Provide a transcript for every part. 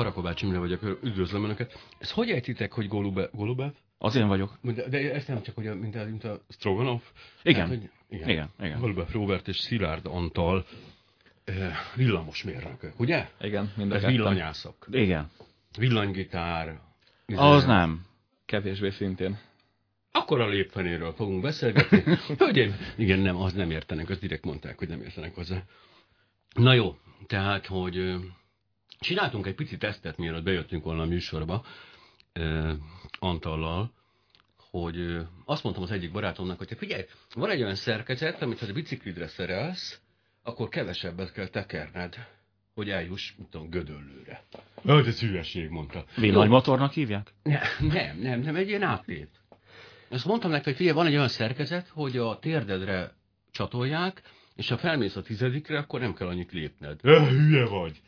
Parakovács Imre vagyok, üdvözlöm Önöket. Ez hogy ejtitek, hogy Golube, Golubev? Az én vagyok. De, de ezt nem csak, hogy a, mint, a, mint a Stroganov? Igen. Hát, hogy, igen. Igen, igen. Golubev Robert és Szilárd Antal eh, villamosmérnökök, ugye? Igen, mind a Ez villanyászok. Igen. Villanygitár. Az nem. Kevésbé szintén. Akkor a lépfenéről fogunk beszélgetni. Hölgyeim, igen, nem, az nem értenek, azt direkt mondták, hogy nem értenek hozzá. Na jó, tehát, hogy csináltunk egy pici tesztet, mielőtt bejöttünk volna a műsorba, ö, Antallal, hogy ö, azt mondtam az egyik barátomnak, hogy figyelj, van egy olyan szerkezet, amit ha a biciklidre szerelsz, akkor kevesebbet kell tekerned, hogy eljuss, nem tudom, Gödöllőre. Hát ez hülyeség, mondta. Villanymotornak hívják? Ne, nem, nem, nem, egy ilyen átlét. Azt mondtam neki, hogy figyelj, van egy olyan szerkezet, hogy a térdedre csatolják, és ha felmész a tizedikre, akkor nem kell annyit lépned. Eh, hülye vagy!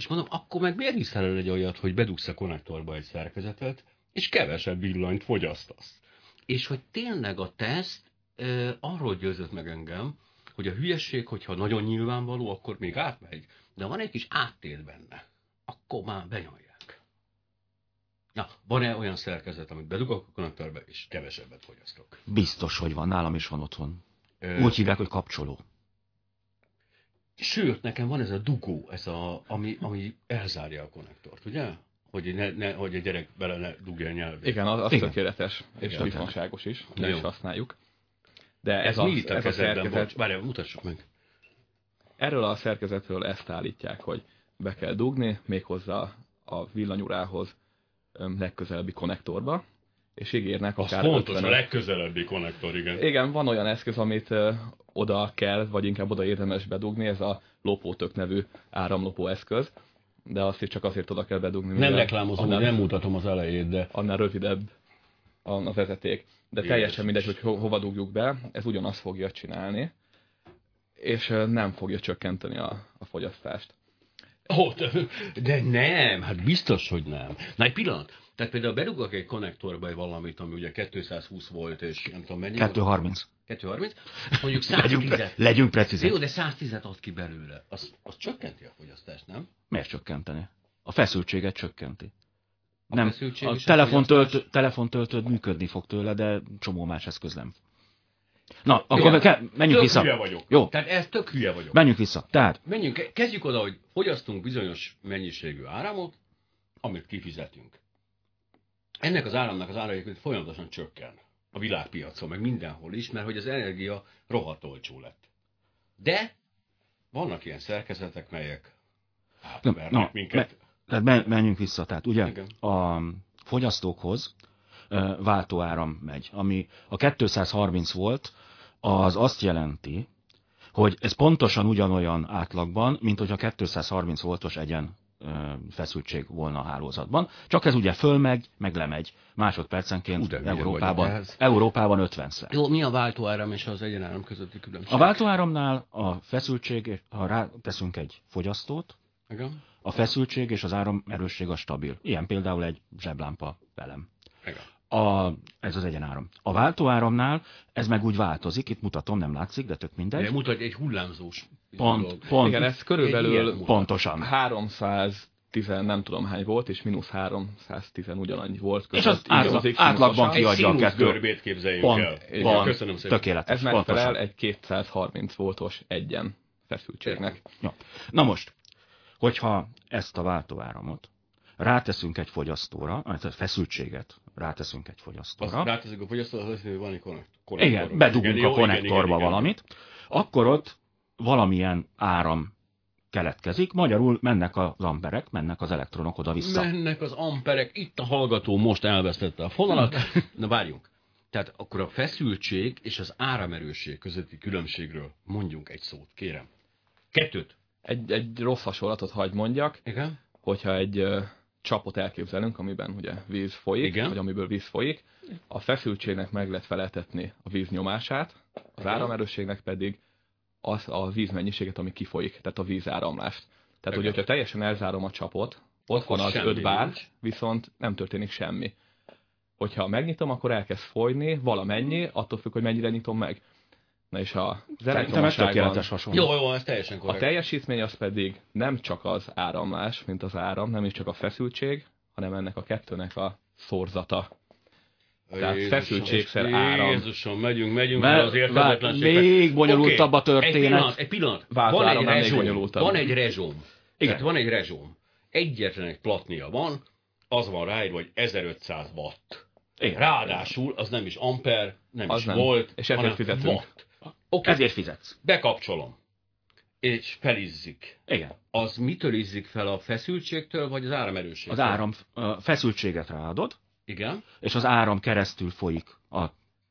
És mondom, akkor meg miért hiszel el egy olyat, hogy bedugsz a konnektorba egy szerkezetet, és kevesebb villanyt fogyasztasz? És hogy tényleg a teszt e, arról győzött meg engem, hogy a hülyesség, hogyha nagyon nyilvánvaló, akkor még átmegy, de van egy kis áttét benne, akkor már benyomják. Na, van-e olyan szerkezet, amit bedugok a konnektorba, és kevesebbet fogyasztok? Biztos, hogy van. Nálam is van otthon. Ö, Úgy hívják, hogy kapcsoló. Sőt, nekem van ez a dugó, ez a, ami, ami elzárja a konnektort, ugye? Hogy, ne, ne, hogy a gyerek bele ne dugja a nyelvét. Igen, az, az Igen. tökéletes, és Igen. biztonságos is, ne is használjuk. De Ez, ez, a, mi itt a ez a szerkezet, várjál, mutassuk meg. erről a szerkezetről ezt állítják, hogy be kell dugni, méghozzá a villanyurához legközelebbi konnektorba, és ígérnek Az akár fontos, 50 a legközelebbi konnektor, igen. Igen, van olyan eszköz, amit ö, oda kell, vagy inkább oda érdemes bedugni, ez a lopótök nevű áramlopó eszköz, de azt is csak azért oda kell bedugni, Nem reklámozom, annál, nem mutatom az elejét, de annál rövidebb a, a vezeték. De teljesen mindegy, hogy ho, hova dugjuk be, ez ugyanazt fogja csinálni, és nem fogja csökkenteni a, a fogyasztást. Ó, de, de nem, hát biztos, hogy nem. Na egy pillanat. Tehát például bedugok egy konnektorba egy valamit, ami ugye 220 volt, és nem tudom mennyi. 230. 230. Mondjuk Legyünk, 110 pre- legyünk Jó, precízek. de 110-et ad ki belőle. Az, az csökkenti a fogyasztást, nem? Miért csökkenteni? A feszültséget csökkenti. A nem, a fogyasztás? telefontöltőd működni fog tőle, de csomó más eszköz nem. Na, akkor Igen. kell, menjünk Tök vissza. hülye vagyok. Jó, Tehát ez tök hülye vagyok. menjünk vissza. Tehát, Menjünk, kezdjük oda, hogy fogyasztunk bizonyos mennyiségű áramot, amit kifizetünk. Ennek az áramnak az ára folyamatosan csökken a világpiacon, meg mindenhol is, mert hogy az energia rohadt olcsó lett. De vannak ilyen szerkezetek, melyek átvernek na, minket. tehát men- menjünk vissza. Tehát ugye Igen. a fogyasztókhoz váltóáram megy, ami a 230 volt, az azt jelenti, hogy ez pontosan ugyanolyan átlagban, mint hogy a 230 voltos egyen feszültség volna a hálózatban. Csak ez ugye fölmegy, meg lemegy másodpercenként hülye Európában. Európában 50-szer. Jó, mi a váltóáram és az egyenáram közötti különbség? A váltóáramnál a feszültség, ha ráteszünk egy fogyasztót, Igen? a feszültség és az áram erősség a stabil. Ilyen például egy zseblámpa velem. Igen. A, ez az egyenáram. A váltóáramnál ez meg úgy változik, itt mutatom, nem látszik, de tök mindegy. De mutatj egy hullámzós Pont, dolog. pont, Igen, ez körülbelül pontosan. 310 nem tudom hány volt, és mínusz 310 ugyanannyi volt. És között az átlag- átlagban kiadja a kettő. görbét képzeljünk Pont, el. Igen, van, köszönöm szépen. tökéletes. Ez megfelel pontosan. egy 230 voltos egyen feszültségnek. Ja. Na most, hogyha ezt a váltóáramot ráteszünk egy fogyasztóra, tehát a feszültséget ráteszünk egy Azt fogyasztóra, ráteszik a fogyasztó, az azt hogy van egy konnekt- konnektor. igen, bedugunk Igen, a konnektorba igen, igen, igen. valamit, akkor ott valamilyen áram keletkezik, magyarul mennek az amperek, mennek az elektronok oda-vissza. Mennek az amperek, itt a hallgató most elvesztette a fonalat. Na várjunk. Tehát akkor a feszültség és az áramerősség közötti különbségről mondjunk egy szót, kérem. Kettőt. Egy, egy rossz hasonlatot hagy mondjak, Igen? hogyha egy ö, csapot elképzelünk, amiben ugye víz folyik, Igen. vagy amiből víz folyik, a feszültségnek meg lehet feleltetni a víz nyomását, az Igen. áramerősségnek pedig az a víz mennyiséget, ami kifolyik, tehát a vízáramlást. Tehát, hogy Igen. hogyha teljesen elzárom a csapot, ott Akkor van az semmi 5 bár, nincs. viszont nem történik semmi. Hogyha megnyitom, akkor elkezd folyni valamennyi, attól függ, hogy mennyire nyitom meg. Na és a tökéletes hasonló. Jó, jó, ez teljesen a korrekt. teljesítmény az pedig nem csak az áramlás, mint az áram, nem is csak a feszültség, hanem ennek a kettőnek a szorzata. Tehát Jézusom, feszültségszer áram. Jézusom, megyünk, megyünk Mert- el az még bonyolultabb a Oké, Egy történet. pillanat, egy pillanat. Váltó Van egy bonyolultabb. van egy rezsóm. Igen. Tehát van egy rezsóm. Egyetlen egy platnia van, az van ráírva, hogy 1500 watt. Igen. Ráadásul az nem is amper, nem Az is nem. volt, És hanem fizetünk. watt. Oké, Ezért fizetsz. bekapcsolom. És felizzik. Igen. Az mitől izzik fel a feszültségtől, vagy az áramerőségtől? Az áram feszültséget ráadod, Igen. és az áram keresztül folyik a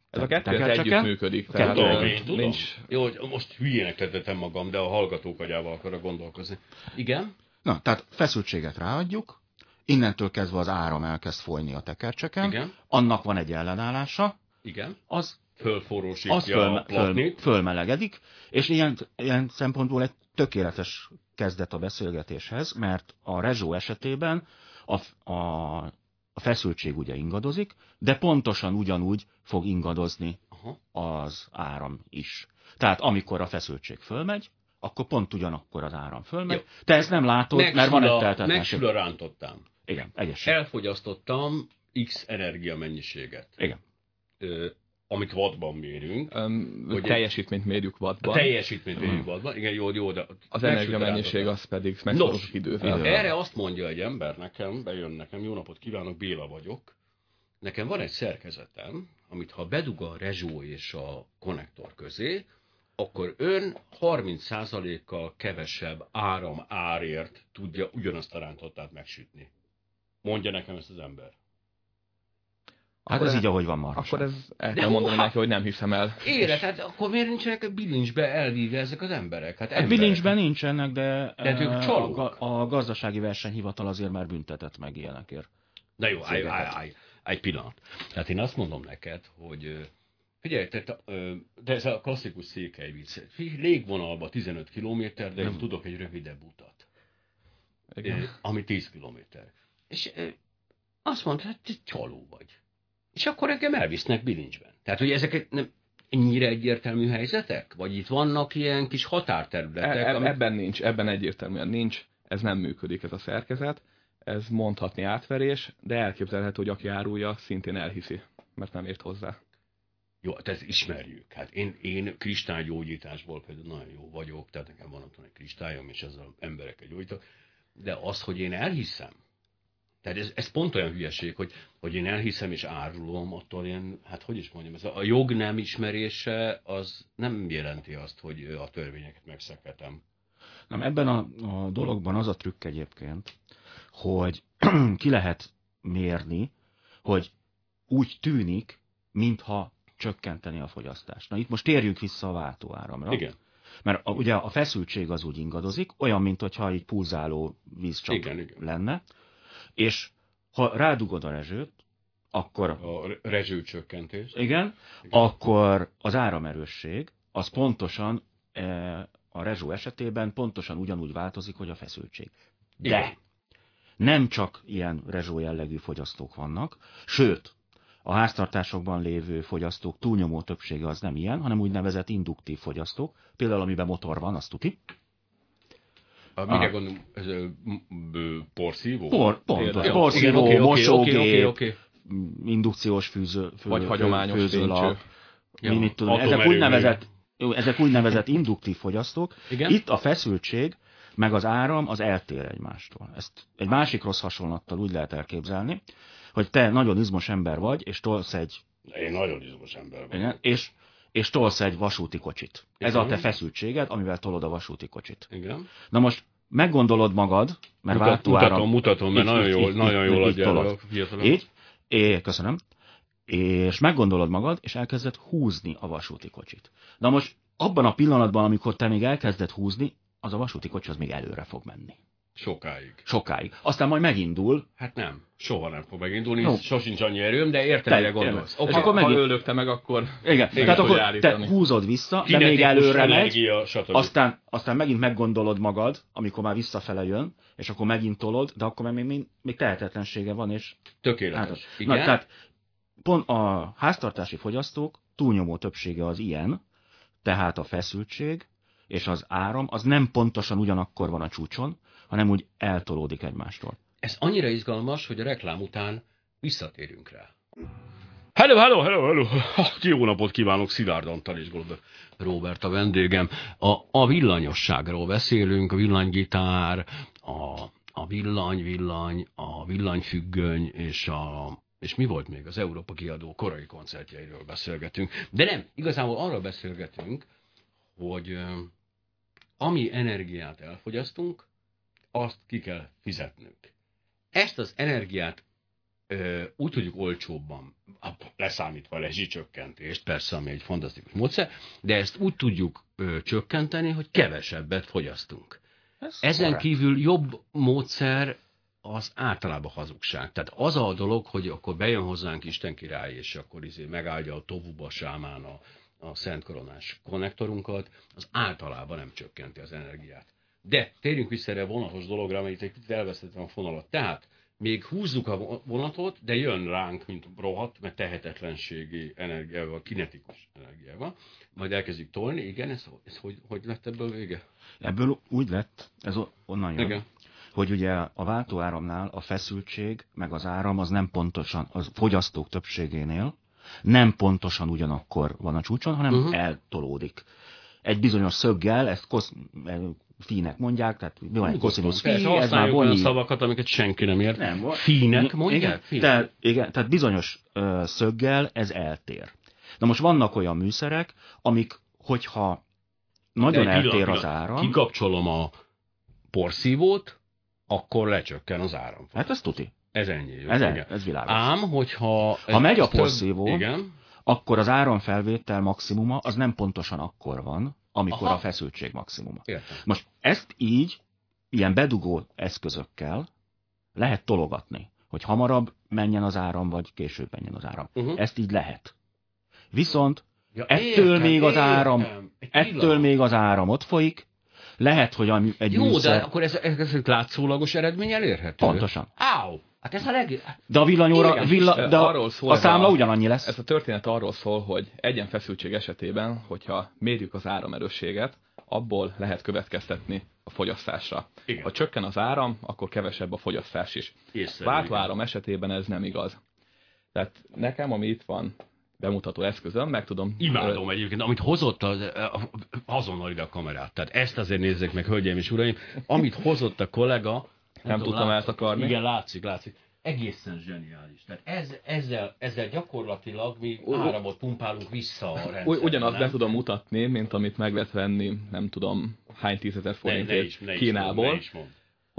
Ez a kettő ez együtt működik. A Tehát Tudom, én tudom. nincs, Jó, hogy most hülyének tettem magam, de a hallgatók agyával akarok gondolkozni. Igen? Na, tehát feszültséget ráadjuk, innentől kezdve az áram elkezd folyni a tekercseken, Igen. annak van egy ellenállása, Igen. az, Fölforrósítja az fölme, a föl, fölmelegedik, és ilyen, ilyen szempontból egy tökéletes kezdet a beszélgetéshez, mert a rezsó esetében a, a, a feszültség ugye ingadozik, de pontosan ugyanúgy fog ingadozni Aha. az áram is. Tehát amikor a feszültség fölmegy, akkor pont ugyanakkor az áram fölmegy. Jó. Te ezt nem látod, mert van egy teltetlenség. Megsül rántottam. Igen, egyesség. Elfogyasztottam X energiamennyiséget, Igen. ö, amit wattban mérünk. öm, Hogy- teljesítményt mérjük A wattban. teljesítményt mérjük wattban. Igen, jó, jó, de Az energiamennyiség az pedig Nos, megszorozik idővel. idővel. Erre azt mondja egy ember nekem, bejön nekem, jó napot kívánok, Béla vagyok. Nekem van egy szerkezetem, amit ha bedug a rezsó és a konnektor közé, akkor ön 30%-kal kevesebb áram árért tudja ugyanazt a rántottát megsütni. Mondja nekem ezt az ember. Hát ez így, ahogy van marha. Akkor ez el De kell mondani neki, hogy nem hiszem el. Ére, tehát akkor miért nincsenek a bilincsbe elvíve ezek az emberek? Hát Hát emberek. bilincsben nincsenek, de Tehát ők eh, csalók. a, a gazdasági versenyhivatal azért már büntetett meg ilyenekért. Na jó, állj, állj, állj, egy pillanat. Tehát én azt mondom neked, hogy figyelj, tehát, de ez a klasszikus székely vicc. Légvonalba 15 km, de én tudok egy rövidebb utat, Igen. ami 10 km. És azt mondta, hogy te csaló vagy. És akkor engem elvisznek bilincsben. Tehát, hogy ezek nem ennyire egyértelmű helyzetek? Vagy itt vannak ilyen kis határterületek? E- e- amik- ebben nincs, ebben egyértelműen nincs, ez nem működik ez a szerkezet, ez mondhatni átverés, de elképzelhető, hogy aki árulja, szintén elhiszi, mert nem ért hozzá. Jó, hát ezt ismerjük. Hát én, én kristálygyógyításból például nagyon jó vagyok, tehát nekem van otthon egy kristályom, és ezzel embereket gyógyítok. De az, hogy én elhiszem, tehát ez, ez pont olyan hülyeség, hogy, hogy én elhiszem és árulom, attól ilyen, hát hogy is mondjam, ez a, jog nem ismerése, az nem jelenti azt, hogy a törvényeket megszekhetem. Nem, ebben a, a dologban az a trükk egyébként, hogy ki lehet mérni, hogy úgy tűnik, mintha csökkenteni a fogyasztást. Na itt most térjünk vissza a váltóáramra. Igen, Mert a, ugye a feszültség az úgy ingadozik, olyan, mint hogyha egy pulzáló vízcsap Igen, igen. lenne, és ha rádugod a rezsőt, akkor a rezsőcsökkentés. igen, akkor az áramerősség az pontosan eh, a rezsó esetében pontosan ugyanúgy változik, hogy a feszültség. De Igen. nem csak ilyen rezsó jellegű fogyasztók vannak, sőt, a háztartásokban lévő fogyasztók túlnyomó többsége az nem ilyen, hanem úgynevezett induktív fogyasztók, például amiben motor van, azt tuti. A, mire gondolom, ez a m- b- porszívó? Por, pontos, Jó, porszívó, igen, oké, mosógép, oké, oké, oké. indukciós fűző, fő, Vagy hagyományos mi Ja, mit tudom, ezek úgynevezett, ezek úgynevezett induktív fogyasztók. Igen? Itt a feszültség meg az áram az eltér egymástól. Ezt egy másik rossz hasonlattal úgy lehet elképzelni, hogy te nagyon izmos ember vagy, és tolsz egy, Én nagyon izmos ember vagyok. igen, és, és tolsz egy vasúti kocsit. Ez a Igen. te feszültséged, amivel tolod a vasúti kocsit. Igen. Na most meggondolod magad, mert Mutat, váltóáram... mutatom, mutatom, mert Így, nagyon így, jól, így, nagyon jól adja a fiatalok. Így, é, köszönöm. És meggondolod magad, és elkezded húzni a vasúti kocsit. Na most abban a pillanatban, amikor te még elkezded húzni, az a vasúti kocsi az még előre fog menni. Sokáig. Sokáig. Aztán majd megindul, Hát nem, soha nem fog megindulni, Jó. sosincs annyi erőm, de értem, mire gondolsz. Oké, És akkor Ha megint- ő lökte meg, akkor igen, tehát akkor te húzod vissza, de még előre megy, energia, stb. aztán, aztán megint meggondolod magad, amikor már visszafele jön, és akkor megint tolod, de akkor még, még, még tehetetlensége van, és Tökéletes. Hát, Igen? na, tehát pont a háztartási fogyasztók túlnyomó többsége az ilyen, tehát a feszültség és az áram az nem pontosan ugyanakkor van a csúcson, hanem úgy eltolódik egymástól. Ez annyira izgalmas, hogy a reklám után visszatérünk rá. Hello, hello, hello, hello. Jó napot kívánok, Szilárd Antal és Goldberg Robert a vendégem. A, a villanyosságról beszélünk, a villanygitár, a, a villany, villany, a villanyfüggöny és a és mi volt még? Az Európa kiadó korai koncertjeiről beszélgetünk. De nem, igazából arról beszélgetünk, hogy ami energiát elfogyasztunk, azt ki kell fizetnünk. Ezt az energiát ö, úgy tudjuk olcsóbban, leszámítva a rezsicsökkentést, persze, ami egy fantasztikus módszer, de ezt úgy tudjuk ö, csökkenteni, hogy kevesebbet fogyasztunk. Ez Ezen korrekt. kívül jobb módszer az általában hazugság. Tehát az a dolog, hogy akkor bejön hozzánk Isten király, és akkor izé megáldja a tovuba sámán a, a Szent Koronás konnektorunkat, az általában nem csökkenti az energiát. De térjünk vissza erre a vonatos dologra, mert itt egy kicsit elvesztettem a fonalat. Tehát még húzzuk a vonatot, de jön ránk, mint rohadt, mert tehetetlenségi energiával, kinetikus energiával. Majd elkezdjük tolni, igen, ez, ez hogy, hogy lett ebből vége? Ebből úgy lett, ez onnan jön, igen. hogy ugye a váltóáramnál a feszültség, meg az áram az nem pontosan, az fogyasztók többségénél nem pontosan ugyanakkor van a csúcson, hanem uh-huh. eltolódik. Egy bizonyos szöggel, ezt kosz, fínek mondják, tehát mi van egy koszinusz fi, ez már boni... szavakat, amiket senki nem ért. Nem, Fínek mondják? Igen, Fínek. Tehát, igen, tehát bizonyos ö, szöggel ez eltér. Na most vannak olyan műszerek, amik, hogyha nagyon De eltér pillanat, az áram... Kikapcsolom a porszívót, akkor lecsökken az áram. Hát ez tuti. Ez ennyi. Jó, ez, igen. ez világos. Ám, hogyha... Ha megy a porszívó, igen. akkor az áramfelvétel maximuma az nem pontosan akkor van, amikor Aha. a feszültség maximuma. Értem. Most ezt így, ilyen bedugó eszközökkel lehet tologatni, hogy hamarabb menjen az áram, vagy később menjen az áram. Uh-huh. Ezt így lehet. Viszont ja, ettől értem, még az áram, ettől még az áram ott folyik, lehet, hogy egy Jó, műszer... de akkor ez, ez, ez látszólagos eredmény elérhető? Pontosan. Áó! Hát ez a leg... De a villanyóra, villa, de arról szól a számla a, ugyanannyi lesz. Ez a történet arról szól, hogy egyen feszültség esetében, hogyha mérjük az áramerősséget, abból lehet következtetni a fogyasztásra. Igen. Ha csökken az áram, akkor kevesebb a fogyasztás is. Váltó áram esetében ez nem igaz. Tehát nekem, ami itt van bemutató eszközöm, meg tudom... Imádom egyébként, amit hozott az, azonnal ide a kamerát. Tehát ezt azért nézzék meg, hölgyeim és uraim, amit hozott a kollega, nem, nem tudtam látszik. eltakarni. Igen, látszik, látszik. Egészen zseniális. Tehát ez, ezzel, ezzel gyakorlatilag mi áramot pumpálunk vissza a rendszerbe. Ugyanazt be tudom mutatni, mint amit meg lehet venni, nem tudom, hány tízezer forintért ne, ne Kínából. Mond, ne is mond.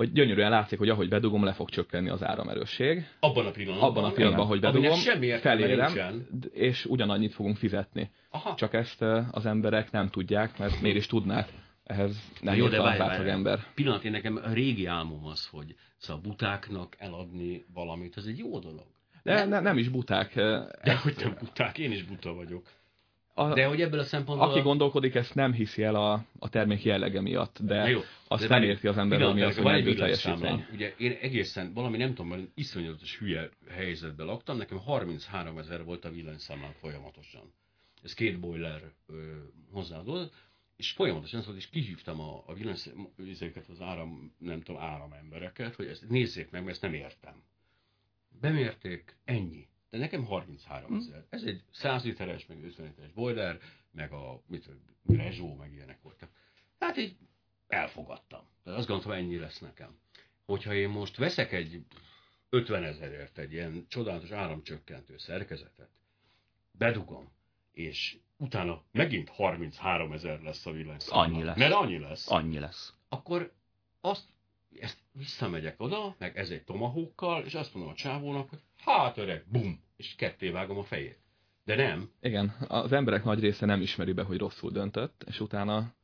Hogy gyönyörűen látszik, hogy ahogy bedugom, le fog csökkenni az áramerősség. Abban a pillanatban. Abban a pillanatban, hogy bedugom, felérem, és ugyanannyit fogunk fizetni. Aha. Csak ezt az emberek nem tudják, mert miért is tudnák ehhez nem jó, de várj, várj, ember. Pillanat, én nekem a régi álmom az, hogy szóval butáknak eladni valamit, az egy jó dolog. De nem, ne, nem is buták. De hogy nem buták, én is buta vagyok. A, de hogy ebből a szempontból... Aki gondolkodik, ezt nem hiszi el a, a termék jellege miatt, de jó, azt de nem érti az ember, hogy mi az, hogy teljesítmény. Ugye én egészen, valami nem tudom, mert iszonyatos hülye helyzetben laktam, nekem 33 ezer volt a villanyszámlán folyamatosan. Ez két boiler ö, hozzáadott, és folyamatosan szóval, és kihívtam a, a villanyszéket, az áram, nem tudom, áramembereket, hogy ezt nézzék meg, mert ezt nem értem. Bemérték, ennyi. De nekem 33 ezer. Hm. Ez egy 100 literes, meg 50 literes boiler, meg a mit, Rezsó, meg ilyenek voltak. Hát így elfogadtam. De azt gondoltam, ennyi lesz nekem. Hogyha én most veszek egy 50 ezerért egy ilyen csodálatos áramcsökkentő szerkezetet, bedugom, és utána megint 33 ezer lesz a villanyszámla. Annyi lesz. Mert annyi lesz. Annyi lesz. Akkor azt, ezt visszamegyek oda, meg ez egy tomahókkal, és azt mondom a csávónak, hogy hát öreg, bum, és ketté vágom a fejét. De nem. Igen, az emberek nagy része nem ismeri be, hogy rosszul döntött, és utána,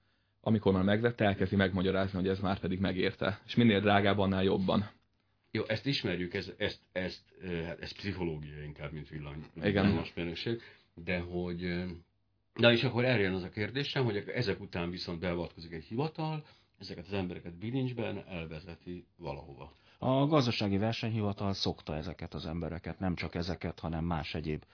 amikor már megvette, elkezdi megmagyarázni, hogy ez már pedig megérte. És minél drágább, annál jobban. Jó, ezt ismerjük, ez, ezt, ezt, hát ez pszichológia inkább, mint villany, villanyosmérnökség, de hogy Na és akkor erre jön az a kérdésem, hogy ezek után viszont beavatkozik egy hivatal, ezeket az embereket bilincsben elvezeti valahova. A gazdasági versenyhivatal szokta ezeket az embereket, nem csak ezeket, hanem más egyéb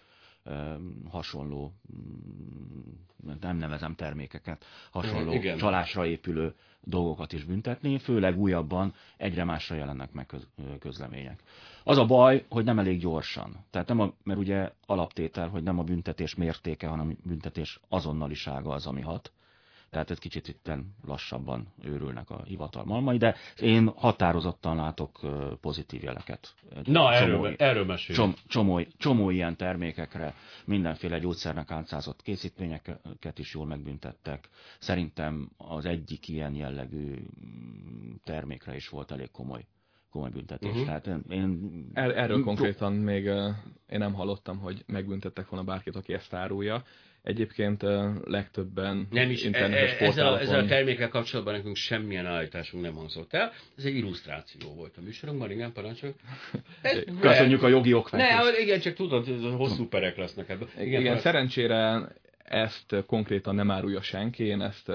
hasonló, mm, nem nevezem termékeket, hasonló Igen. csalásra épülő dolgokat is büntetni, főleg újabban egyre másra jelennek meg köz, közlemények. Az a baj, hogy nem elég gyorsan. Tehát nem a, mert ugye alaptétel, hogy nem a büntetés mértéke, hanem a büntetés azonnalisága az, ami hat tehát ez kicsit itten lassabban őrülnek a hivatal malmai, de én határozottan látok pozitív jeleket. Na, csomó, erről, erről mesélj. Csom, csomó, csomó ilyen termékekre, mindenféle gyógyszernek átszázott készítményeket is jól megbüntettek. Szerintem az egyik ilyen jellegű mm, termékre is volt elég komoly komoly büntetés. Uh-huh. Tehát én... Er, erről konkrétan még én nem hallottam, hogy megbüntettek volna bárkit, aki ezt árulja. Egyébként legtöbben nem is, internetes e, e, ezzel, a, ezzel a termékkel kapcsolatban nekünk semmilyen állításunk nem hangzott el. Ez egy illusztráció volt a műsorunkban, igen, parancsoljuk. Köszönjük a jogi okvetést. Ne, igen, csak tudod, ez hosszú perek lesznek ebben. Igen, igen szerencsére ezt konkrétan nem árulja senki, én ezt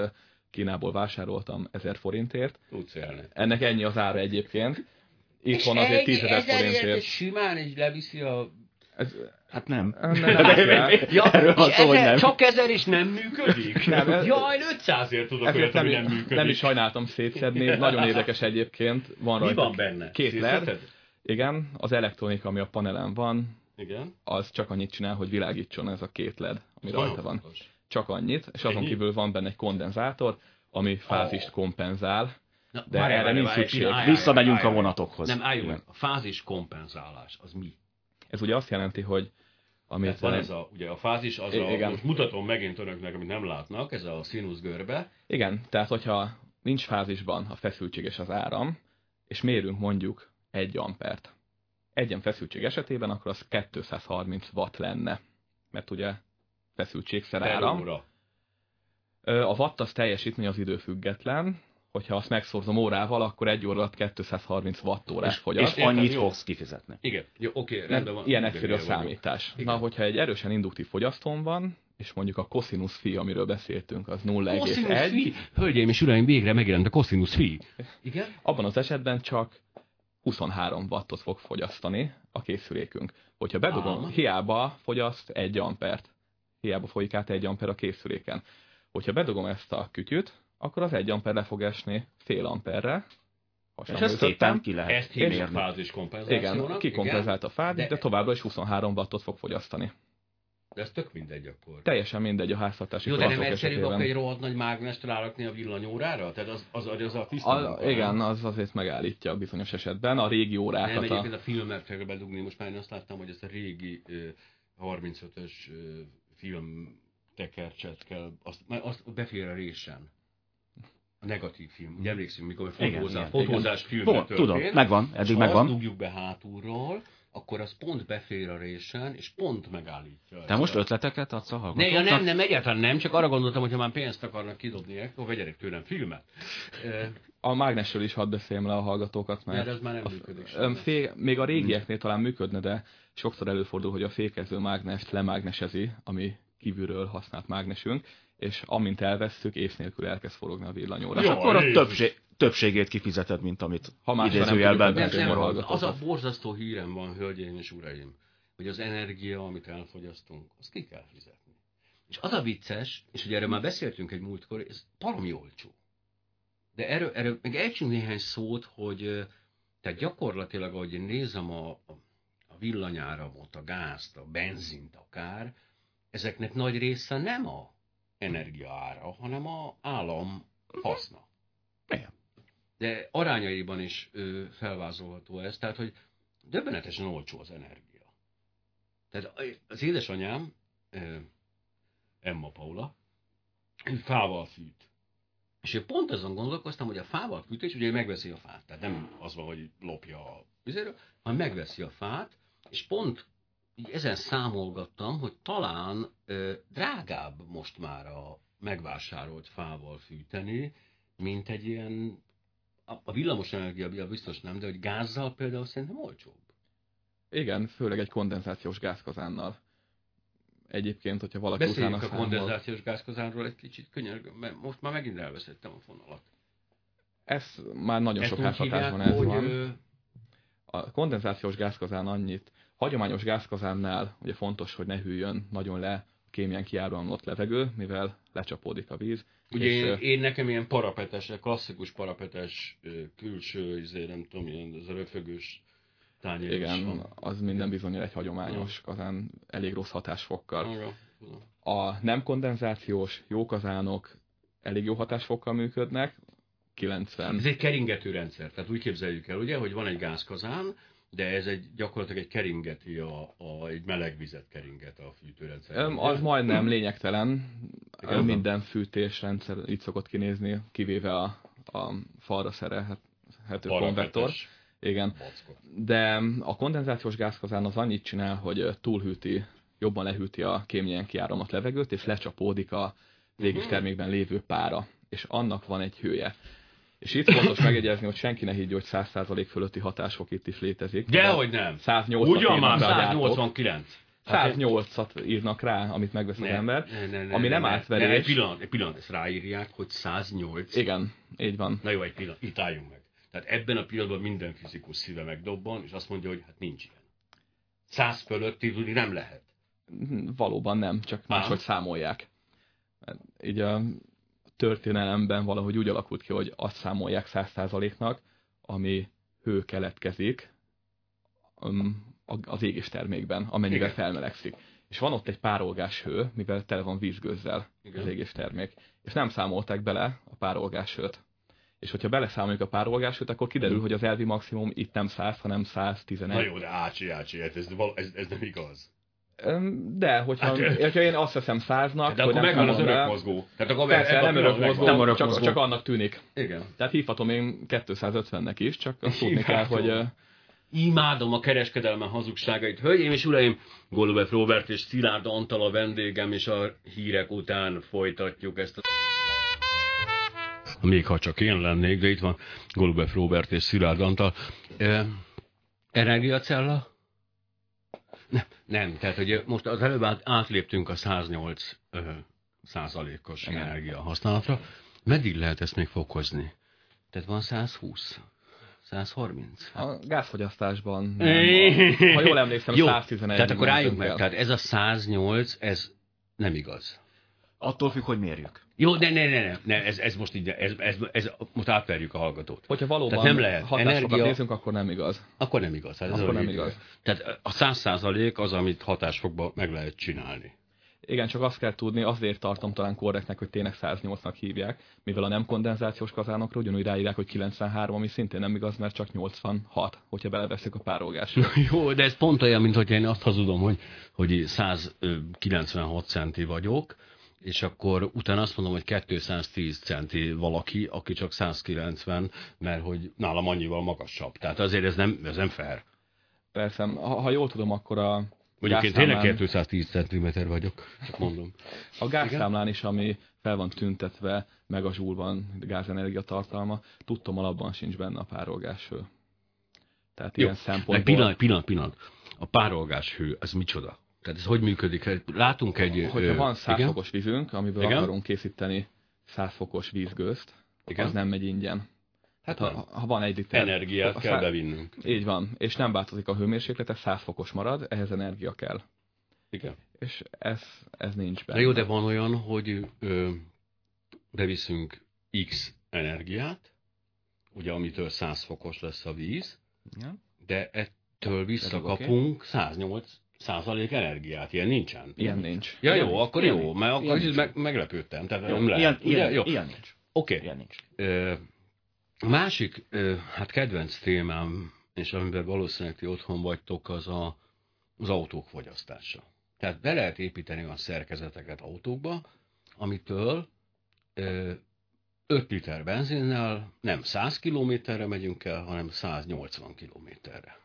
Kínából vásároltam 1000 forintért. Tudsz élni. Ennek ennyi az ára egyébként. Itt van azért 10 ezer forintért. Simán így leviszi a ez, hát nem. nem, nem ja, Erről van szó, hogy nem. Csak ezer is nem működik? Nem, ez, Jaj, 500-ért tudok olyat, nem, nem működik. Nem is sajnáltam szétszedni, nagyon érdekes egyébként. Van Mi van benne? Két LED. Igen, az elektronika, ami a panelen van, Igen. az csak annyit csinál, hogy világítson ez a két LED, ami Olyan rajta van. Csak annyit, és azon Ennyi? kívül van benne egy kondenzátor, ami fázist oh. kompenzál, Na, de erre nincs szükség. Visszamegyünk a vonatokhoz. Nem, álljunk A fázis kompenzálás, az mi? Ez ugye azt jelenti, hogy amit... Tehát van ez a, ugye a fázis, az igen. a, most mutatom megint önöknek, amit nem látnak, ez a színusz görbe. Igen, tehát hogyha nincs fázisban a feszültség és az áram, és mérünk mondjuk 1 ampert. Egyen feszültség esetében akkor az 230 watt lenne, mert ugye feszültségszer áram. A watt az teljesítmény az időfüggetlen, hogyha azt megszorzom órával, akkor egy óra alatt 230 wattórás fogyaszt. És annyit jó. fogsz kifizetni. Igen, jó, oké, rendben van. Ilyen egyszerű a számítás. Igen. Na, hogyha egy erősen induktív fogyasztón van, és mondjuk a cosinus fi, amiről beszéltünk, az 0,1. Hölgyeim és uraim, végre megjelent a cosinus fi. Igen? Abban az esetben csak 23 wattot fog fogyasztani a készülékünk. Hogyha bedugom, ah. hiába fogyaszt 1 ampert. Hiába folyik át 1 amper a készüléken. Hogyha bedugom ezt a kütyüt, akkor az egy amper le fog esni fél amperre. És ezt szépen ki lehet Ezt hívjuk fázis. Igen, kikompenzált a fázis, de, de továbbra is 23 wattot fog fogyasztani. De ez tök mindegy akkor. Teljesen mindegy a háztartási Jó, de nem egyszerűbb akkor egy rohadt nagy mágnest rárakni a villanyórára? Tehát az, az, az, az a tiszta a, Igen, az azért megállítja bizonyos esetben. A régi órákat. Nem, egyébként a, a filmet bedugni. Most már én azt láttam, hogy ezt a régi 35-ös film tekercset kell, azt, azt befér a résen a negatív film. Ugye emlékszünk, mikor a fotózás, igen, fotózás igen. filmben történt. Tudom, megvan, eddig és megvan. Ha dugjuk be hátulról, akkor az pont befér a résen, és pont megállítja. Te most a... ötleteket adsz a hallgatóknak? Ne, ja, nem, nem, egyáltalán nem, csak arra gondoltam, hogy ha már pénzt akarnak kidobni, akkor vegyenek tőlem filmet. A mágnesről is hadd beszéljem le a hallgatókat, mert... Mert ez már nem a, működik. A, fé, még a régieknél talán működne, de sokszor előfordul, hogy a fékező mágnest lemágnesezi, ami kívülről használt mágnesünk, és amint elvesszük, ész nélkül elkezd forogni a villanyóra. És akkor a többség, többségét kifizeted, mint amit ha más idézőjelben nem, nem, nem, Az a borzasztó hírem van, hölgyeim és uraim, hogy az energia, amit elfogyasztunk, azt ki kell fizetni. És az a vicces, és ugye erről már beszéltünk egy múltkor, ez baromi olcsó. De erről, erről meg elcsünk néhány szót, hogy tehát gyakorlatilag, ahogy én nézem a, a villanyáramot, a gázt, a benzint akár, ezeknek nagy része nem a energiaára, hanem a állam haszna. Igen. De arányaiban is ö, felvázolható ez, tehát, hogy döbbenetesen olcsó az energia. Tehát az édesanyám, ö, Emma Paula, fával fűt. És én pont azon gondolkoztam, hogy a fával fűtés, ugye megveszi a fát, tehát nem az van, hogy lopja a vizéről, hanem megveszi a fát, és pont így ezen számolgattam, hogy talán ö, drágább most már a megvásárolt fával fűteni, mint egy ilyen, a, a villamos energia biztos nem, de hogy gázzal például szerintem olcsóbb. Igen, főleg egy kondenzációs gázkazánnal. Egyébként, hogyha valaki Beszéljünk utána a számol... kondenzációs gázkazánról egy kicsit könnyen, mert most már megint elveszettem a fonalat. Ez már nagyon Ezt sok házhatásban ez hogy, van. A kondenzációs gázkazán annyit Hagyományos gázkazánnál ugye fontos, hogy ne hűljön nagyon le kémien kiáramlott levegő, mivel lecsapódik a víz. Ugye én, én, nekem ilyen parapetes, klasszikus parapetes külső, izé, nem tudom, ilyen az röfögős tányér Igen, az minden bizonyal egy hagyományos kazán elég rossz hatásfokkal. A nem kondenzációs jó kazánok elég jó hatásfokkal működnek, 90. Ez egy keringető rendszer, tehát úgy képzeljük el, ugye, hogy van egy gázkazán, de ez egy gyakorlatilag egy keringeti, a, a, egy meleg vizet keringet a fűtőrendszer. Az majdnem lényegtelen. Igen, Minden fűtésrendszer így szokott kinézni, kivéve a, a falra szerelhető konvektor. Igen. De a kondenzációs gázkazán az annyit csinál, hogy túlhűti, jobban lehűti a kémnyen kiáramlott levegőt, és lecsapódik a végis mhm. termékben lévő pára. És annak van egy hője. És itt fontos megjegyezni, hogy senki ne higgy, hogy 100% fölötti hatásfok itt is létezik. Dehogy nem. 108 Ugyan már 189. 108-at írnak rá, amit megvesz ne, az ember, ne, ne, ne, ami nem ne, átverés. Ne, egy pillanat, egy pillanat, ezt ráírják, hogy 108. Igen, így van. Na jó, egy pillanat, itt álljunk meg. Tehát ebben a pillanatban minden fizikus szíve megdobban, és azt mondja, hogy hát nincs ilyen. 100 fölött tudni nem lehet. Valóban nem, csak máshogy számolják. Így a történelemben valahogy úgy alakult ki, hogy azt számolják 100%-nak, ami hő keletkezik um, az égés termékben, amennyivel Igen. felmelegszik. És van ott egy párolgás hő, mivel tele van vízgőzzel Igen. az égés termék. És nem számolták bele a párolgás hőt. És hogyha beleszámoljuk a párolgás hőt, akkor kiderül, hogy az elvi maximum itt nem 100, hanem 111. Na jó, de ácsi, ácsi, ez, ez, ez nem igaz. De, hogyha, hát, hogyha én azt veszem száznak, de hogy akkor megvan az örök mozgó. Tehát akkor Persze, nem örök mozgó, nem örök csak, mozgó. csak annak tűnik. Igen. Tehát hívhatom én 250-nek is, csak azt tudni kell, hogy... Imádom a kereskedelme hazugságait. Hölgyeim és uraim, Golubev Robert és Szilárd Antal a vendégem, és a hírek után folytatjuk ezt a... Még ha csak én lennék, de itt van Golubev Robert és Szilárd Antal. E, energiacella? Nem, nem, tehát hogy most az előbb átléptünk a 108 ö, százalékos energia használatra. Meddig lehet ezt még fokozni? Tehát van 120? 130? A gázfogyasztásban nem. Ha jól emlékszem, Jó, 111. Tehát akkor álljunk meg, tehát ez a 108, ez nem igaz. Attól függ, hogy mérjük. Jó, de ne, ne, ne, ne ez, ez most így, ez, ez, ez, most átverjük a hallgatót. Hogyha valóban Tehát nem lehet. energia, nézünk, akkor nem igaz. Akkor nem igaz. Hát akkor nem igaz. Tehát a száz százalék az, amit hatásfokban meg lehet csinálni. Igen, csak azt kell tudni, azért tartom talán korrektnek, hogy tényleg 108-nak hívják, mivel a nem kondenzációs kazánokra ugyanúgy ráírják, hogy 93, ami szintén nem igaz, mert csak 86, hogyha beleveszik a párolgást. Jó, de ez pont olyan, mint hogy én azt hazudom, hogy, hogy 196 centi vagyok, és akkor utána azt mondom, hogy 210 centi valaki, aki csak 190, mert hogy nálam annyival magasabb. Tehát azért ez nem, ez nem fair. Persze, ha, ha jól tudom, akkor a Mondjuk én tényleg 210 cm vagyok, csak mondom. A gázszámlán is, ami fel van tüntetve, meg a zsúlban gázenergia tartalma, tudtom alapban sincs benne a párolgás hő. Tehát Jó, ilyen szempontból... Pillanat, pillanat, pillanat. A párolgás hő, az micsoda? Tehát ez hogy működik? Látunk egy... Hogyha van 100 fokos vízünk, amiből igen? akarunk készíteni 100 fokos vízgőzt, igen? az nem megy ingyen. Hát ha, ha van egy liter... Energiát a, kell szá... bevinnünk. Így van. És nem változik a hőmérséklet, ez 100 fokos marad, ehhez energia kell. Igen. És ez, ez nincs benne. De jó, de van olyan, hogy ö, beviszünk X energiát, ugye amitől 100 fokos lesz a víz, ja. de ettől visszakapunk okay. 108 százalék energiát. Ilyen nincsen. Ilyen nincs. Ja ilyen jó, nincs. akkor ilyen jó, nincs. mert akkor ilyen meg, meglepődtem. Tehát jó, nem lehet. Ilyen, ilyen, jó. ilyen nincs. Oké. Okay. Ilyen nincs. Ö, a másik, ö, hát kedvenc témám, és amiben valószínűleg ti otthon vagytok, az a, az autók fogyasztása. Tehát be lehet építeni a szerkezeteket autókba, amitől ö, 5 liter benzinnel nem 100 kilométerre megyünk el, hanem 180 kilométerre.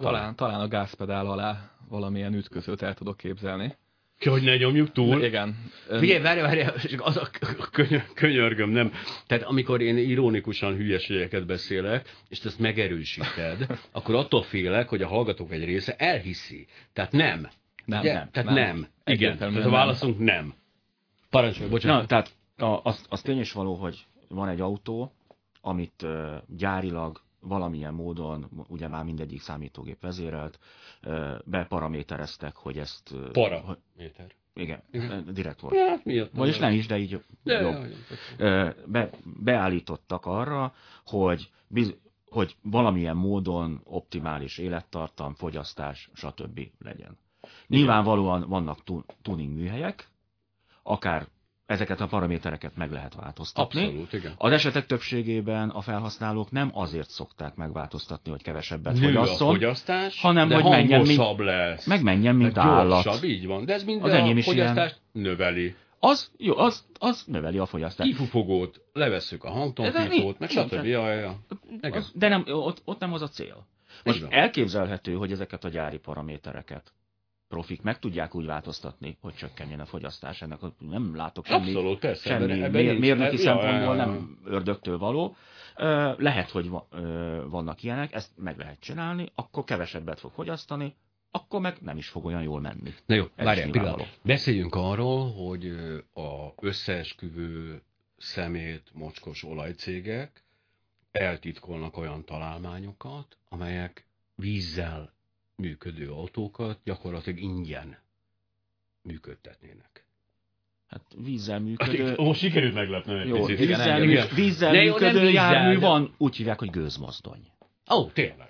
Talán, talán a gázpedál alá valamilyen ütközőt el tudok képzelni. Hogy ne nyomjuk túl. Igen. Figyelj, várj, várj, az a könyörgöm, nem. Tehát amikor én ironikusan hülyeségeket beszélek, és ezt megerősíted, akkor attól félek, hogy a hallgatók egy része elhiszi. Tehát nem. Nem, Ugye? nem. Tehát nem. nem. Igen. Tehát a válaszunk nem. Parancsolj, bocsánat. Na, tehát az, az tény is való, hogy van egy autó, amit uh, gyárilag valamilyen módon, ugye már mindegyik számítógép vezérelt, beparamétereztek, hogy ezt... Paraméter. Igen, direkt volt. Ja, miatt Vagyis nem is, de így de, jobb. Be, beállítottak arra, hogy, biz, hogy valamilyen módon optimális élettartam, fogyasztás, stb. legyen. Nyilvánvalóan vannak tuning műhelyek, akár ezeket a paramétereket meg lehet változtatni. Abszolút, igen. Az esetek többségében a felhasználók nem azért szokták megváltoztatni, hogy kevesebbet Nő fogyasszon, a fogyasztás, hanem de hogy menjen, mint, lesz. meg menjen, mint Meg állat. gyorsabb, így van. De ez mind Az a fogyasztást növeli. Az, jó, az, az növeli a fogyasztást. Kifufogót, levesszük a hangtompítót, meg stb. Ja, ja. Az, de nem, ott, ott nem az a cél. Most elképzelhető, hogy ezeket a gyári paramétereket profik meg tudják úgy változtatni, hogy csökkenjen a fogyasztás. Ennek a- nem látok semmi, Abszolút, persze. semmi ebben- mérnöki ja, szempontból ja, ja. nem ördögtől való. Lehet, hogy vannak ilyenek, ezt meg lehet csinálni, akkor kevesebbet fog fogyasztani, akkor meg nem is fog olyan jól menni. Na jó, Ez várjál, is pillanat. Beszéljünk arról, hogy a összeesküvő szemét mocskos olajcégek eltitkolnak olyan találmányokat, amelyek vízzel működő autókat gyakorlatilag ingyen működtetnének. Hát vízzel működő... most sikerült meglepni egy Jó, picit. vízzel, engem mű, vízzel De jó, működő vízzel, jármű de- van, úgy hívják, hogy gőzmozdony. Ó, tényleg.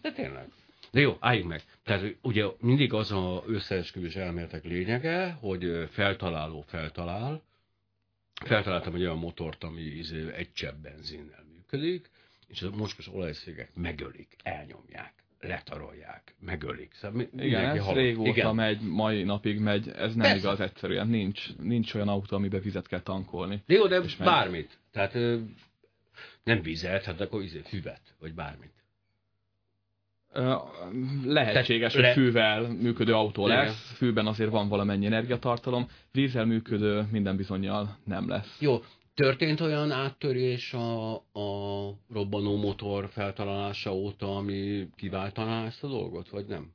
De tényleg. De jó, álljunk meg. Tehát ugye mindig az a összeesküvés elméletek lényege, hogy feltaláló feltalál. Feltaláltam egy olyan motort, ami izé egy csepp benzinnel működik, és a mocskos olajszégek megölik, elnyomják, letarolják, megölik. Szóval Igen, ez halott. régóta Igen. megy, mai napig megy, ez nem Persze. igaz egyszerűen. Nincs, nincs olyan autó, amiben vizet kell tankolni. De jó, de És megy. bármit. Tehát ö, nem vizet, hát akkor izé, füvet, vagy bármit. Lehetséges, Tehát hogy le- fűvel működő autó Igen. lesz, fűben azért van valamennyi energiatartalom, vízzel működő minden bizonyal nem lesz. Jó, történt olyan áttörés a, a robbanó motor feltalálása óta, ami kiváltaná ezt a dolgot, vagy nem?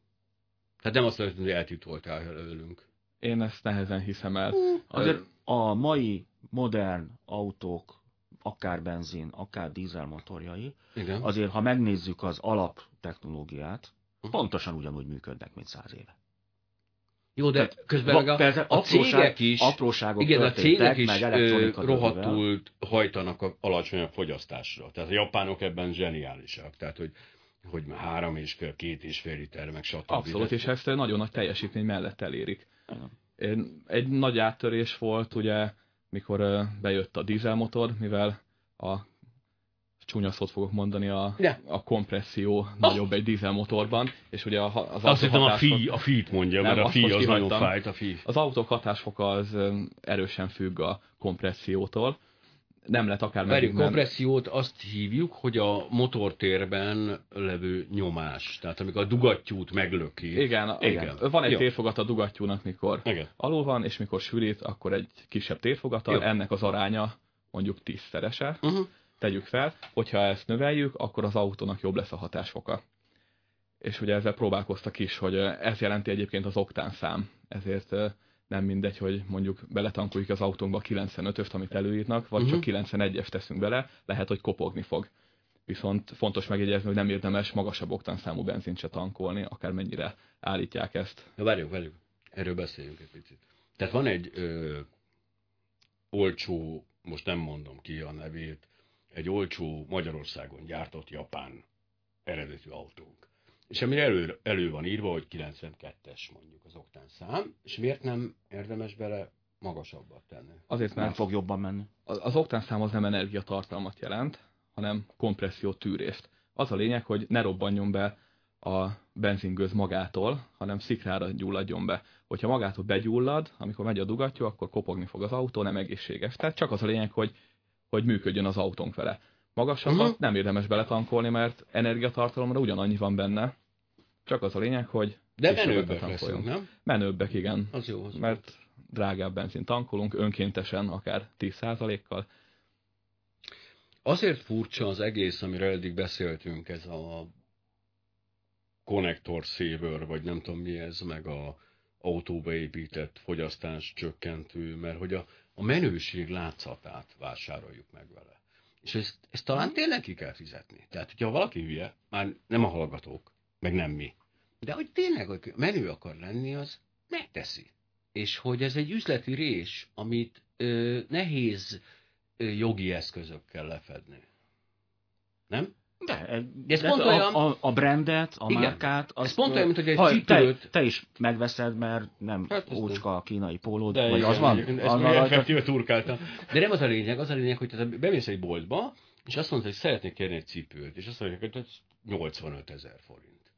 Tehát nem azt mondom, hogy eltitoltál előlünk. Én ezt nehezen hiszem el. Azért a mai modern autók, akár benzin, akár dízelmotorjai, Igen. azért ha megnézzük az alaptechnológiát, pontosan ugyanúgy működnek, mint száz éve. Jó, de Tehát közben va- meg a, persze a cégek is, apróságok igen, a cégek is rohadtul hajtanak a alacsonyabb fogyasztásra. Tehát a japánok ebben zseniálisak. Tehát, hogy hogy már három és fél, két és fél liter, meg stb. Abszolút, és ezt nagyon nagy teljesítmény mellett elérik. Igen. Egy nagy áttörés volt, ugye, mikor bejött a dízelmotor, mivel a csúnya szót fogok mondani, a, Ja. a kompresszió nagyobb egy dízelmotorban, és ugye a, az Azt hittem a fi, a fit mondja, Nem, mert a fi az nagyon fájt, a fi. Az autók hatásfoka az erősen függ a kompressziótól. Nem lehet akár Várjuk, meddig kompressziót azt hívjuk, hogy a motortérben levő nyomás. Tehát amikor a dugattyút meglöki. Igen, a- Igen. van egy Jó. térfogat a dugattyúnak, mikor Igen. alul van, és mikor sűrít, akkor egy kisebb térfogattal, Jó. ennek az aránya mondjuk tízszerese. Uh-huh. Tegyük fel, hogyha ezt növeljük, akkor az autónak jobb lesz a hatásfoka. És ugye ezzel próbálkoztak is, hogy ez jelenti egyébként az oktán szám. Ezért nem mindegy, hogy mondjuk beletankoljuk az autónkba a 95-öst, amit előírnak, vagy Mhm. csak 91-es teszünk bele, lehet, hogy kopogni fog. Viszont fontos megjegyezni, hogy nem érdemes magasabb oktánszámú benzint se tankolni, akármennyire állítják ezt. Na várjuk, várjuk. Erről beszéljünk egy picit. Tehát van egy ö, olcsó, most nem mondom ki a nevét, egy olcsó Magyarországon gyártott japán eredetű autónk. És amire elő, elő van írva, hogy 92-es mondjuk az oktán szám, és miért nem érdemes bele magasabbat tenni? Azért, Nem mert fog jobban menni. az, az oktánszám az nem energiatartalmat jelent, hanem kompresszió tűrést. Az a lényeg, hogy ne robbanjon be a benzingőz magától, hanem szikrára gyulladjon be. Hogyha magától begyullad, amikor megy a dugattyú, akkor kopogni fog az autó, nem egészséges. Tehát csak az a lényeg, hogy, hogy működjön az autónk vele. Magasabbat Mhm. uh-huh. nem érdemes beletankolni, mert energiatartalomra ugyanannyi van benne. Csak az a lényeg, hogy De menőbbek leszünk, nem? Menőbbek, igen. Az jó. Az jó. Mert drágább benzin tankolunk, önkéntesen, akár 10%-kal. Azért furcsa az egész, amiről eddig beszéltünk, ez a connector saver, vagy nem tudom mi ez, meg a autóba épített fogyasztás csökkentő, mert hogy a, a menőség látszatát vásároljuk meg vele. És ezt, ezt talán tényleg ki kell fizetni. Tehát, hogyha valaki hülye, már nem a hallgatók, meg nem mi, de hogy tényleg hogy menő akar lenni, az megteszi. És hogy ez egy üzleti rés, amit ö, nehéz ö, jogi eszközökkel lefedni. Nem? De, de ez pont a, olyan... a, a brandet, a igen, márkát... Azt, ez pont olyan, mint hogy egy cipőt... Te, te is megveszed, mert nem hát, ócska a kínai pólód, de vagy igen, az van? Ezt az effektíve turkáltam. De nem az a lényeg, az a lényeg, hogy te bemész egy boltba, és azt mondod, hogy szeretnék kérni egy cipőt, és azt mondják, hogy ez 85 ezer forint.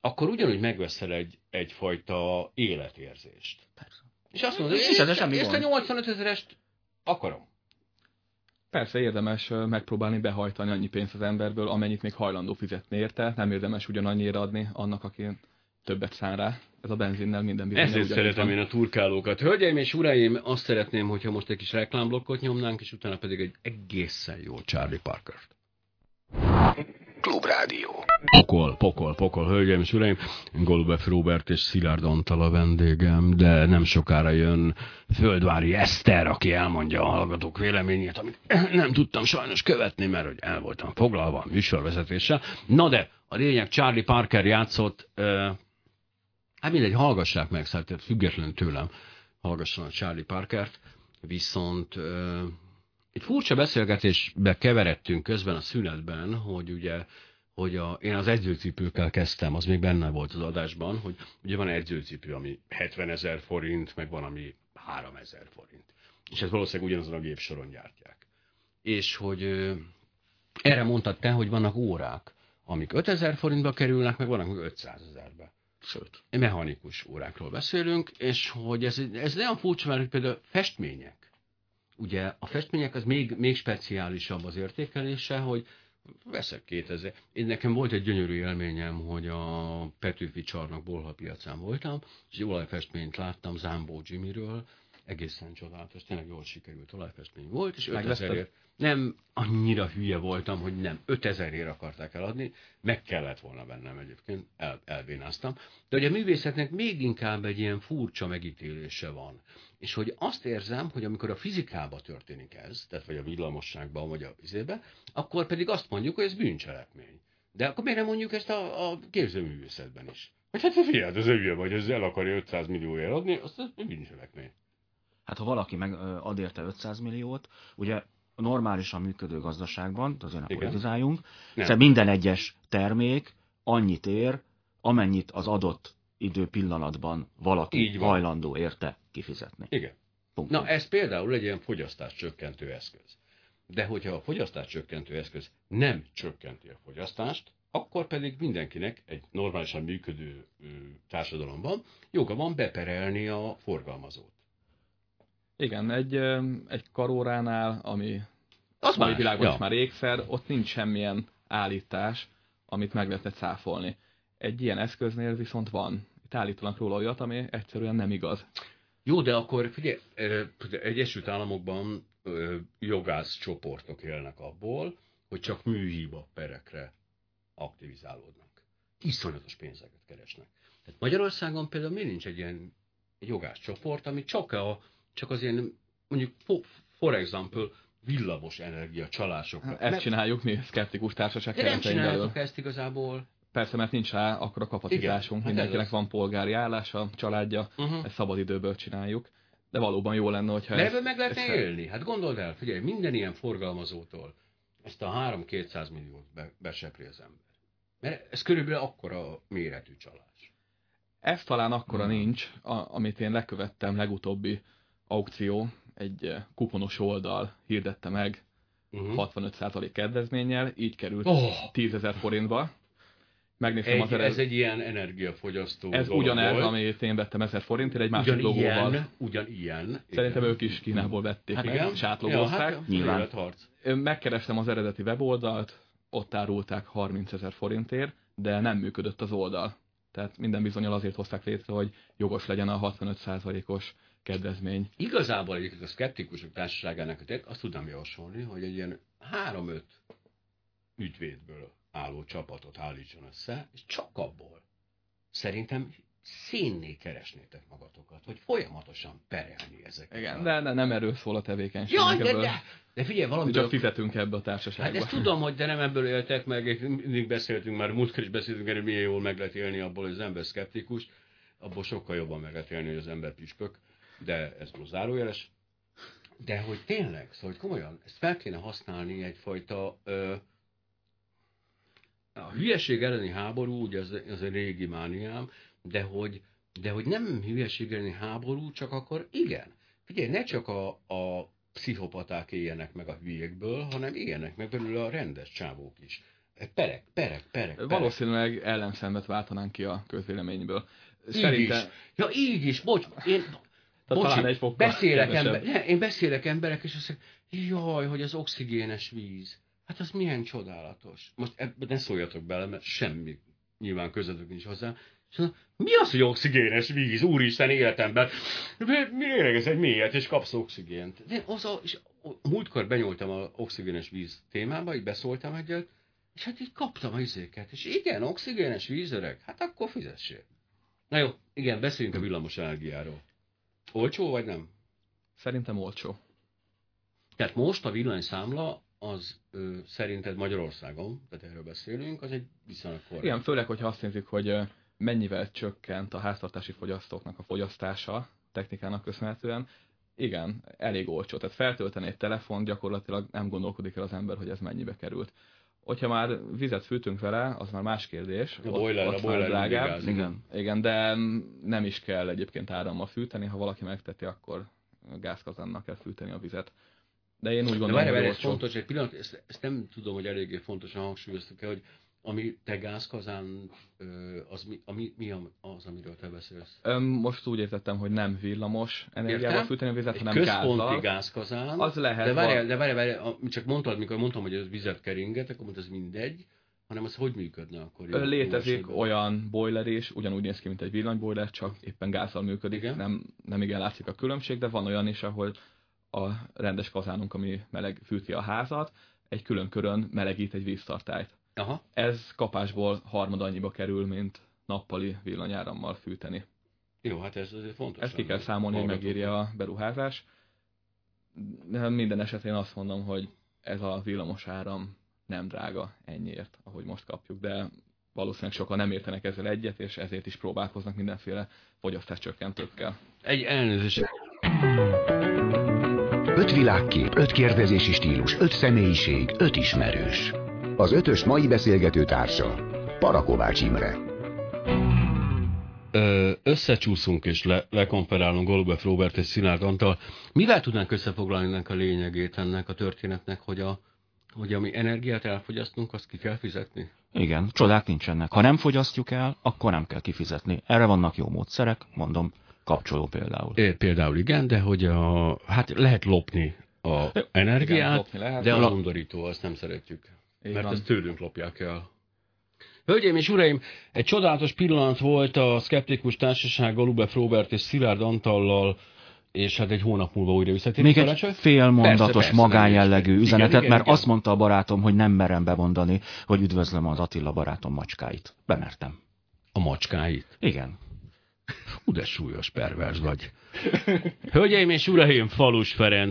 Akkor ugyanúgy megveszel egy, egyfajta életérzést. Persze. És azt mondod, hogy ezt a 85 ezerest akarom. Persze érdemes megpróbálni behajtani annyi pénzt az emberből, amennyit még hajlandó fizetni érte. Nem érdemes ugyanannyira adni annak, aki többet szán rá. Ez a benzinnel minden bizony. Ezért szeretem van. én a turkálókat. Hölgyeim és uraim, azt szeretném, hogyha most egy kis reklámblokkot nyomnánk, és utána pedig egy egészen jó Charlie Parker-t. Klubrádió. Pokol, pokol, pokol, hölgyeim és uraim. Golubef Robert és Szilárd Antal a vendégem, de nem sokára jön Földvári Eszter, aki elmondja a hallgatók véleményét, amit nem tudtam sajnos követni, mert hogy el voltam foglalva a műsorvezetéssel. Na de, a lényeg Charlie Parker játszott, uh, hát mindegy, hallgassák meg, szóval független tőlem hallgasson a Charlie Parkert, viszont uh, egy furcsa beszélgetésbe keveredtünk közben a szünetben, hogy ugye hogy a, én az edzőcipőkkel kezdtem, az még benne volt az adásban, hogy ugye van edzőcipő, ami 70 ezer forint, meg van, ami 3 ezer forint. És ez valószínűleg ugyanazon a gépsoron gyártják. És hogy erre mondtad te, hogy vannak órák, amik 5000 forintba kerülnek, meg vannak 500 ezerbe. Sőt, mechanikus órákról beszélünk, és hogy ez, ez olyan furcsa, mert például festmények, ugye a festmények az még, még speciálisabb az értékelése, hogy veszek 2000. Én nekem volt egy gyönyörű élményem, hogy a Petőfi csarnok bolha piacán voltam, és egy olajfestményt láttam Zambó Jimmyről, egészen csodálatos, tényleg jól sikerült olajfestmény volt, és 5000 nem annyira hülye voltam, hogy nem 5000 ér akarták eladni, meg kellett volna bennem egyébként, el, elbénáztam. De hogy a művészetnek még inkább egy ilyen furcsa megítélése van. És hogy azt érzem, hogy amikor a fizikába történik ez, tehát vagy a villamosságban, vagy a vizébe, akkor pedig azt mondjuk, hogy ez bűncselekmény. De akkor miért nem mondjuk ezt a, a képzőművészetben is? Hogy hát fiad, ez hülye vagy, ez el akarja 500 millió eladni, azt az bűncselekmény. Hát ha valaki meg ad érte 500 milliót, ugye normálisan működő gazdaságban, azért ne politizáljunk, szóval minden egyes termék annyit ér, amennyit az adott idő pillanatban valaki Így van. hajlandó érte kifizetni. Igen. Pont. Na ez például egy ilyen fogyasztás csökkentő eszköz. De hogyha a fogyasztás csökkentő eszköz nem csökkenti a fogyasztást, akkor pedig mindenkinek egy normálisan működő társadalomban joga van beperelni a forgalmazót. Igen, egy, egy karóránál, ami az mai világban ja. is már ékszer, ott nincs semmilyen állítás, amit meg lehetne cáfolni. Egy ilyen eszköznél viszont van. Itt állítanak róla olyat, ami egyszerűen nem igaz. Jó, de akkor figyelj, Egyesült Államokban jogász csoportok élnek abból, hogy csak műhiba perekre aktivizálódnak. Iszonyatos pénzeket keresnek. Tehát Magyarországon például miért nincs egy ilyen jogász csoport, ami csak, a, csak az ilyen, mondjuk for, for example, villamos energia csalásokra. Ezt mert... csináljuk mi, szkeptikus társaság De nem csináljuk ezt igazából. Persze, mert nincs rá akkor a kapacitásunk. Igen, Mindenkinek van polgári állása, családja, uh-huh. ezt szabad időből csináljuk. De valóban jó lenne, hogyha... De ebből meg lehetne ezt élni. Hát gondold el, figyelj, minden ilyen forgalmazótól ezt a 3-200 milliót be, besepri az ember. Mert ez körülbelül akkora méretű csalás. Ez talán akkora uh-huh. nincs, a, amit én lekövettem legutóbbi aukció, egy eh, kuponos oldal hirdette meg uh-huh. Mhm. 65% kedvezménnyel, így került oh. 10 ezer forintba. Megnéztem egy, az ered... Ez egy ilyen energiafogyasztó Ez ugyanez, volt. amit én vettem 1000 forintért, egy másik ugyan logóval. Ilyen, ugyan ilyen. Szerintem ők is Kínából vették, hát, igen. sátlogozták. Ja, hát, Nyilván. Harc. Megkerestem az eredeti weboldalt, ott árulták 30 ezer forintért, de nem működött az oldal. Tehát minden bizonyal azért hozták létre, hogy jogos legyen a 65%-os kedvezmény. Igazából egyébként a szkeptikusok társaságának azt tudnám javasolni, hogy egy ilyen 3-5 ügyvédből álló csapatot állítson össze, és csak abból. Szerintem színné keresnétek magatokat, hogy folyamatosan perelni ezeket. Igen, de, de nem erről szól a tevékenység. Jaj, de, de, de figyelj, valami... Csak fizetünk ebbe a Hát társaságba. ezt tudom, hogy de nem ebből éltek meg, mindig beszéltünk már, múltkor is beszéltünk erről, milyen jól meg lehet élni abból, hogy az ember szkeptikus, abból sokkal jobban meg lehet élni, hogy az ember püspök, de ez most zárójeles. De hogy tényleg, szóval hogy komolyan, ezt fel kéne használni egyfajta ö, a hülyeség elleni háború, ugye ez, ez a régi mániám, de hogy, de hogy nem hülyeség elleni háború, csak akkor igen. Figyelj, ne csak a, a pszichopaták éljenek meg a hülyékből, hanem éljenek meg belőle a rendes csávók is. Perek, perek, perek. perek. Valószínűleg ellenszembet váltanánk ki a közvéleményből. Így is. Szerintem Ja, így is, bocs, én, talán bocsi, egy fokkal beszélek, ember, ne, én beszélek emberek, és azt mondják, jaj, hogy az oxigénes víz. Hát az milyen csodálatos. Most ebbe ne szóljatok bele, mert semmi nyilván közöttük nincs hozzá. És mondom, mi az, hogy oxigénes víz? Úristen életemben. Lélegez egy mélyet, és kapsz oxigént. De az a, és múltkor benyúltam az oxigénes víz témába, így beszóltam egyet, és hát így kaptam a izéket. És igen, oxigénes víz öreg, hát akkor fizessél. Na jó, igen, beszéljünk a villamos energiáról. Olcsó vagy nem? Szerintem olcsó. Tehát most a villanyszámla az ö, szerinted Magyarországon, tehát erről beszélünk, az egy viszonylag korrekt. Igen, főleg, hogyha azt nézzük, hogy ö, mennyivel csökkent a háztartási fogyasztóknak a fogyasztása technikának köszönhetően. Igen, elég olcsó. Tehát feltölteni egy telefon gyakorlatilag nem gondolkodik el az ember, hogy ez mennyibe került. Hogyha már vizet fűtünk vele, az már más kérdés. A boiler, a már boiler drágább. Igen. Igen, de nem is kell egyébként árammal fűteni, ha valaki megteti, akkor gázkazannal kell fűteni a vizet. De én úgy De gondolom, várj, hogy várj, ez fontos, egy pillanat, ezt, ezt nem tudom, hogy eléggé fontosan hangsúlyoztuk el, hogy ami te gázkazán, az mi, ami, mi az, amiről te beszélsz? Öm, Most úgy értettem, hogy nem villamos energiával fűteni a vizet, hanem központi gázzal. gázkazán. Az lehet, De várj, van. de várj, várj, a- csak mondtad, mikor mondtam, hogy ez vizet keringet, akkor mondtad, ez mindegy, hanem az hogy működne akkor? jó Létezik esetben? olyan boiler is, ugyanúgy néz ki, mint egy villanyboiler, csak éppen gázzal működik. Igen. Nem, nem igen látszik a különbség, de van olyan is, ahol a rendes kazánunk, ami meleg fűti a házat, egy külön körön melegít egy víztartályt. Aha. Ez kapásból harmad annyiba kerül, mint nappali villanyárammal fűteni. Jó, hát ez azért fontos. Ezt ki kell számolni, hogy megírja a beruházás. De minden esetén azt mondom, hogy ez a villamos áram nem drága ennyiért, ahogy most kapjuk, de valószínűleg sokan nem értenek ezzel egyet, és ezért is próbálkoznak mindenféle fogyasztáscsökkentőkkel. Egy elnézést. Öt világkép, öt kérdezési stílus, öt személyiség, öt ismerős. Az ötös mai beszélgető társa, Parakovács Imre. Ö, összecsúszunk és le, lekonferálunk Golubef Robert és Szilárd Antal. Mivel tudnánk összefoglalni ennek a lényegét ennek a történetnek, hogy, a, hogy ami energiát elfogyasztunk, azt ki kell fizetni? Igen, csodák nincsenek. Ha nem fogyasztjuk el, akkor nem kell kifizetni. Erre vannak jó módszerek, mondom, kapcsoló például. É, például igen, de hogy a, hát lehet lopni a energiát, igen, lopni lehet. de a undorító, azt nem szeretjük. Így mert van. ezt tőlünk lopják el. Hölgyeim és uraim, egy csodálatos pillanat volt a Skeptikus Társaság Golubef Robert és Szilárd Antallal, és hát egy hónap múlva újra visszatérünk. Még egy félmondatos, Persze, persze, magánjellegű üzenetet, Igen, igen, mert igen. azt mondta a barátom, hogy nem merem bemondani, hogy üdvözlöm az Attila barátom macskáit. Bemertem. A macskáit. Igen. Hú, de súlyos pervers vagy. Hölgyeim és uraim, Falus Ferenc